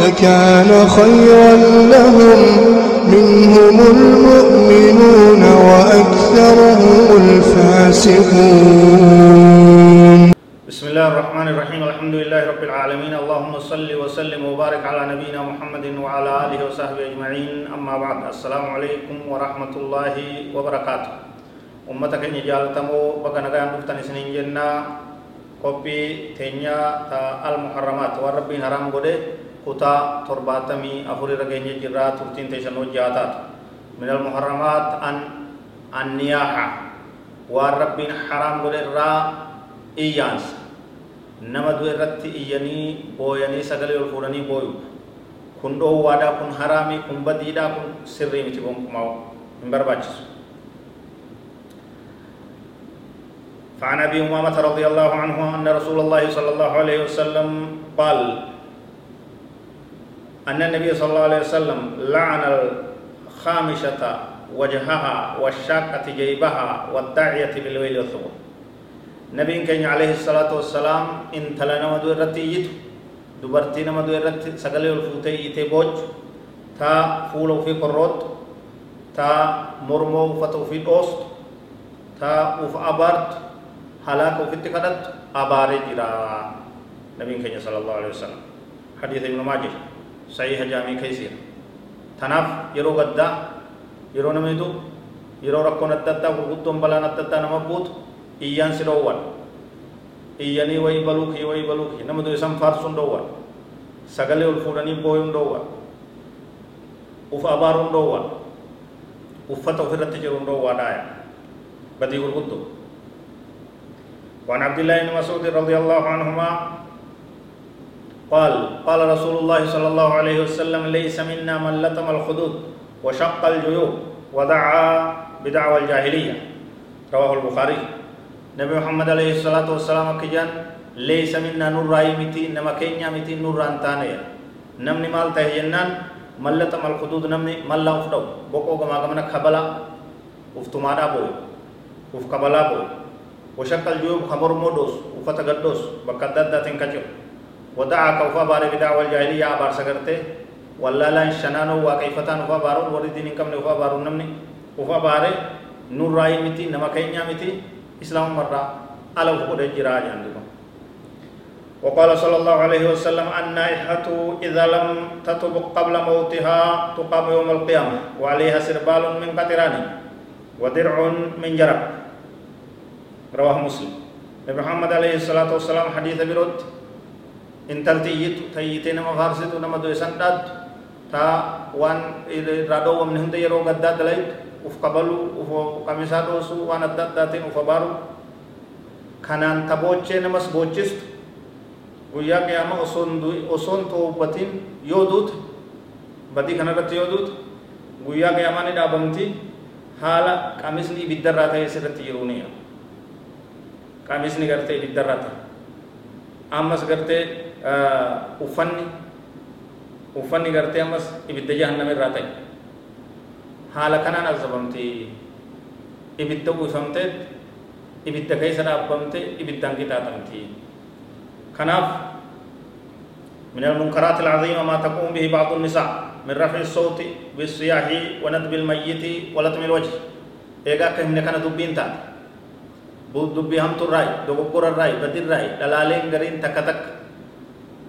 لكان خيرا لهم منهم المؤمنون وأكثرهم الفاسقون. بسم الله الرحمن الرحيم. الحمد لله رب العالمين. اللهم صل وسلم وبارك على نبينا محمد وعلى آله وصحبه أجمعين. أما بعد السلام عليكم ورحمة الله وبركاته. أمتك إن جالتمو بقى نغيان دفتن سنين جنة. قبي تنيا المحرمات. والربين حرام قده. كتا ترباتمي أفوري رغيني جرا ترتين تيشنو جاتات من المحرمات أن النياحة والربين حرام قده را إيانس nama du'e irratti iyyanii booyanii sagalee ol fuudhanii booyu kun dhoowwaadhaa kun haraamii kun badiidhaa kun sirrii miti gonkumaa hin barbaachisu فعن ابي امامه رضي الله عنه ان رسول الله صلى الله عليه وسلم قال أن النبي صلى الله عليه وسلم لعن الخامشة وجهها والشاقة جيبها والداعية بالويل والثبور نبيين كان عليه الصلاة والسلام إن تلا نما دو إرتي يتو دبرتي نما دو إرتي سقلي الفوتي يتي بوج تا فولو في قروت تا مرمو فتو في دوست تا وف أبارت هلاك وفي تكدت أباري جرا نبيين كان صلى الله عليه وسلم. حديث ابن ماجه. صحيح جامع كيسير تناف يرو غدا يرو نميدو يرو ركون الدتا وقدوم بلان الدتا نمبوت iyyaan si dhoowwan iyyanii wayii baluuki wayii baluuki nama du isan faarsuun dhoowwan uf abaaruun dhoowwan uffata ofirratti jiruun dhoowwaa dhaaya badii gurguddoo وعن عبد الله بن مسعود رضي الله عنهما قال قال رسول الله صلى الله عليه وسلم ليس منا من لطم الخدود وشق الجيوب ودعا بدعوى الجاهلية. رواه البخاري. نبي محمد عليه الصلاة والسلام كجان ليس منا نور رأي متي نما كينيا متي نور رانتانيا نمني مال تهينان ملت مال خدود نمني ملا افدو بوكو كما كما خبلا افتمادا بوي؟ أف كبلا بوي؟ وشكل الجيوب خمر مودوس وفتغدوس بكدد تنكجو ودعا كوفا بار بدعوى الجاهلية بار سغرته ولا لا شنانو وكيفتان وفا بارو ورد دين كم وفا بارو نمني. وفا بار نور راي متي نما كينيا متي إسلام مرة على فقود الجراج عندكم. وقال صلى الله عليه وسلم النائحة إذا لم تتب قبل موتها تقام يوم القيامة وعليها سربال من قطران ودرع من جرب. رواه مسلم. محمد عليه الصلاة والسلام حديث برد. إن تلتيت تيتين مفارسة نما دو سنداد تا وان رادو ومن هند يرو قداد ليت uf qabalu uf qamisaa dhoosuu waan adda addaatiin uf abaaru kanaan taboochee namas boochistu guyyaa qiyaama osoon toobbatiin yoo duute badii kanarratti yoo duute guyyaa qiyaamaa ni dhaabamti haala qamisni ibiddarraa ta'e sirratti jiruu ni qamisni gartee ibiddarraa ta'e ammas gartee uffanni uffanni gartee ammas ibidda jahannamirraa ta'e haala kanaan azabamte ibidda uwwifamte ibidda keessa dhaabbamte ibiddaan qixaaxamti kanaaf من المنكرات العظيمة ما تقوم به بعض النساء من رفع الصوت بالصياح وندب الميت ولطم الوجه إيقا كهن كان دبين تات دبي هم تراي دوغور الراي بدر رأي دلالين غرين تكتك.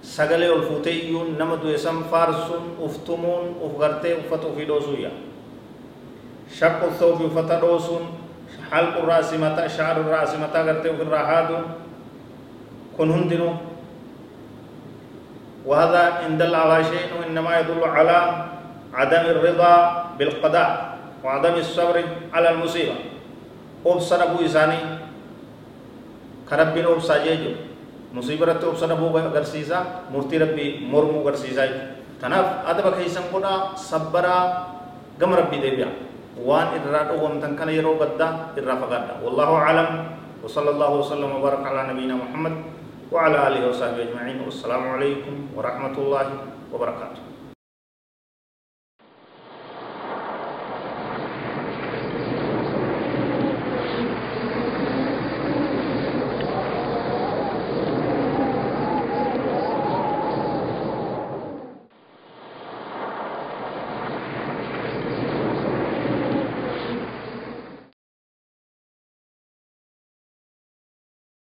سغلي الفوتيون نمدو يسم فارسون افتمون افغرتي افتو في دوسويا. شق الثوب فتدوس حلق الراس متى شعر الراس متى غرتي في الراحات كن هندنو وهذا إن دل على شيء إنما يدل على عدم الرضا بالقضاء وعدم الصبر على المصيبة. أبصر أبو إساني كرب أبصر جيجو مصيبة أبصر أبو غرسيسا مرتي ربي مرمو غرسيسا kanaaf adaba keessan godhaa sabbaraa gama rabbii deebi'a waan irraa dhowwamtan kana yeroo baddaa irraa fagaadha wallaahu aclam وصلى الله وسلم وبارك على نبينا محمد وعلى اله وصحبه اجمعين والسلام عليكم ورحمه الله وبركاته